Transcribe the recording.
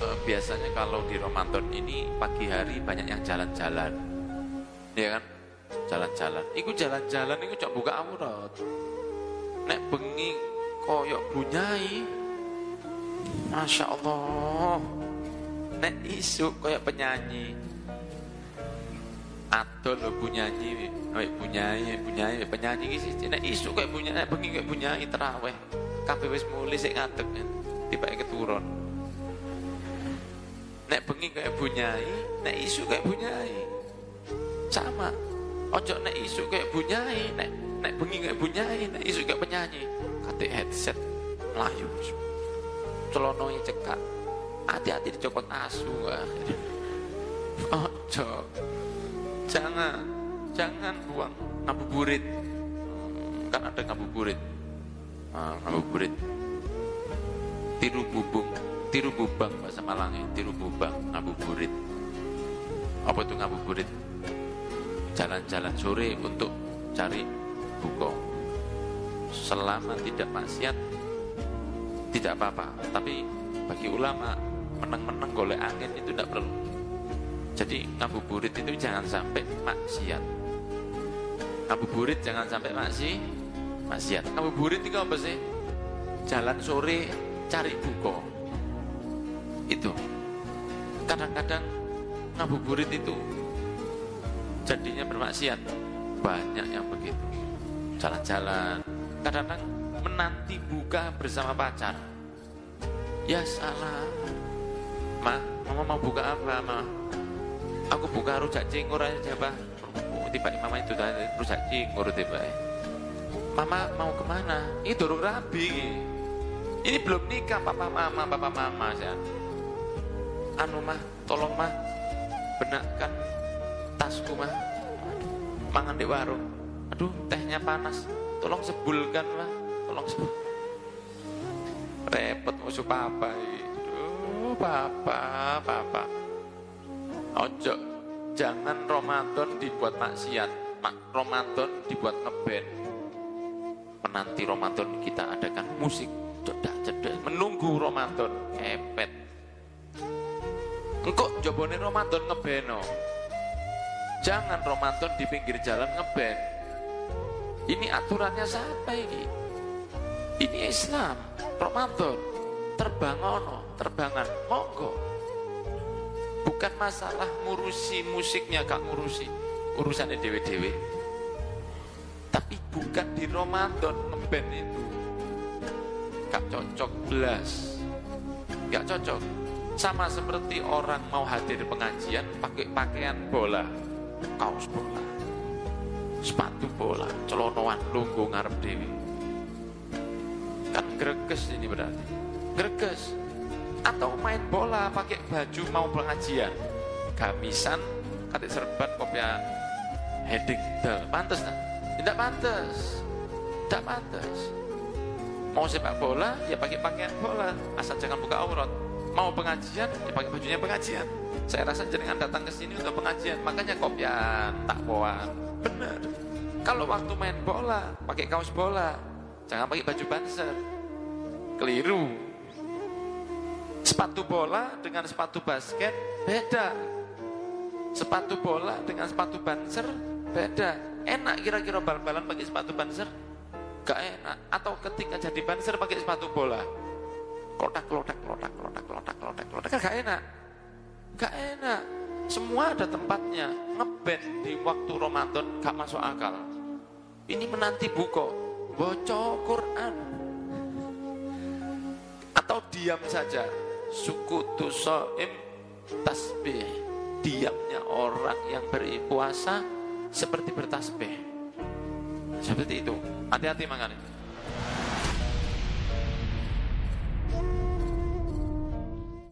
eh, biasanya kalau di Ramadan ini pagi hari banyak yang jalan-jalan. Ya kan? Jalan-jalan. Iku jalan-jalan iku cok buka aurat. Nek bengi koyok bunyai. Masya Allah. Nek isu koyok penyanyi. Adol lo bunyanyi, kayak bunyanyi, bunyanyi, penyanyi gitu. Nek isu kayak bunyanyi, bengi kayak bunyanyi teraweh. Kabeh wis mulai sik ngadeg. Tiba keturun. Bengi kayak bunyai, nek isu kayak bunyai. Sama. Ojo nek isu kayak bunyai, nek nek bengi kayak bunyai, nek isu kayak penyanyi. Kate headset melayu. Celononya cekak. Hati-hati dicopot asu. Ojo. Jangan, jangan buang ngabuburit. Kan ada ngabuburit. Ah, ngabuburit. Tiru bubung, tiru bubang bahasa Malangnya, tiru bubang ngabuburit. Apa itu ngabuburit? Jalan-jalan sore untuk cari buko. Selama tidak maksiat, tidak apa-apa. Tapi bagi ulama, menang-menang golek angin itu tidak perlu. Jadi ngabuburit itu jangan sampai maksiat. Ngabuburit jangan sampai maksi, maksiat. Ngabuburit itu apa sih? Jalan sore cari buko. Itu. Kadang-kadang ngabuburit itu jadinya bermaksiat. Banyak yang begitu. Jalan-jalan. Kadang-kadang menanti buka bersama pacar. Ya salah. Ma, mama mau buka apa, ma? Aku buka rujak cingur aja. Oh, tiba mama itu tadi rujak cingur tiba. Mama mau ke mana? Dorong rabi. Ini belum nikah, papa mama, papa mama ya. Anu mah, tolong mah, benakkan tasku mah. Mangan di warung. Aduh, tehnya panas. Tolong sebulkan mah, tolong sebul. Repot musuh papa. Aduh, papa, papa. Ojo, jangan Ramadan dibuat maksiat. Mak Ramadan dibuat ngeband. Menanti Ramadan kita adakan musik cedak cedak menunggu Ramadan kepet. Jobone Ramadan ngebeno. Jangan Ramadan di pinggir jalan ngeband. Ini aturannya siapa ini? Ini Islam. Ramadan terbangono, terbangan, monggo bukan masalah ngurusi musiknya gak ngurusi urusannya dewe-dewe tapi bukan di Ramadan ngeband itu gak cocok belas gak cocok sama seperti orang mau hadir pengajian pakai pakaian bola kaos bola sepatu bola celonoan lunggu ngarep dewi. Kan greges ini berarti. Greges. Atau main bola pakai baju mau pengajian. Gamisan katik serban kopiah heading. Dal pantas tak? tidak pantas tidak pantas mau sepak bola ya pakai pakaian bola. Asal jangan buka aurat mau pengajian ya pakai bajunya pengajian saya rasa jenengan datang ke sini untuk pengajian makanya kopian takwoan benar kalau waktu main bola pakai kaos bola jangan pakai baju banser keliru Sepatu bola dengan sepatu basket beda. Sepatu bola dengan sepatu banser beda. Enak kira-kira bal-balan pakai sepatu banser? Gak enak. Atau ketika jadi banser pakai sepatu bola? Klotak, klotak, klotak, klotak, klotak, klotak, klotak. Kan gak enak. Gak enak. Semua ada tempatnya. Ngeband di waktu Ramadan gak masuk akal. Ini menanti buko. Bocor Quran. Atau diam saja sukutu so'im tasbih diamnya orang yang berpuasa seperti bertasbih seperti itu hati-hati makanya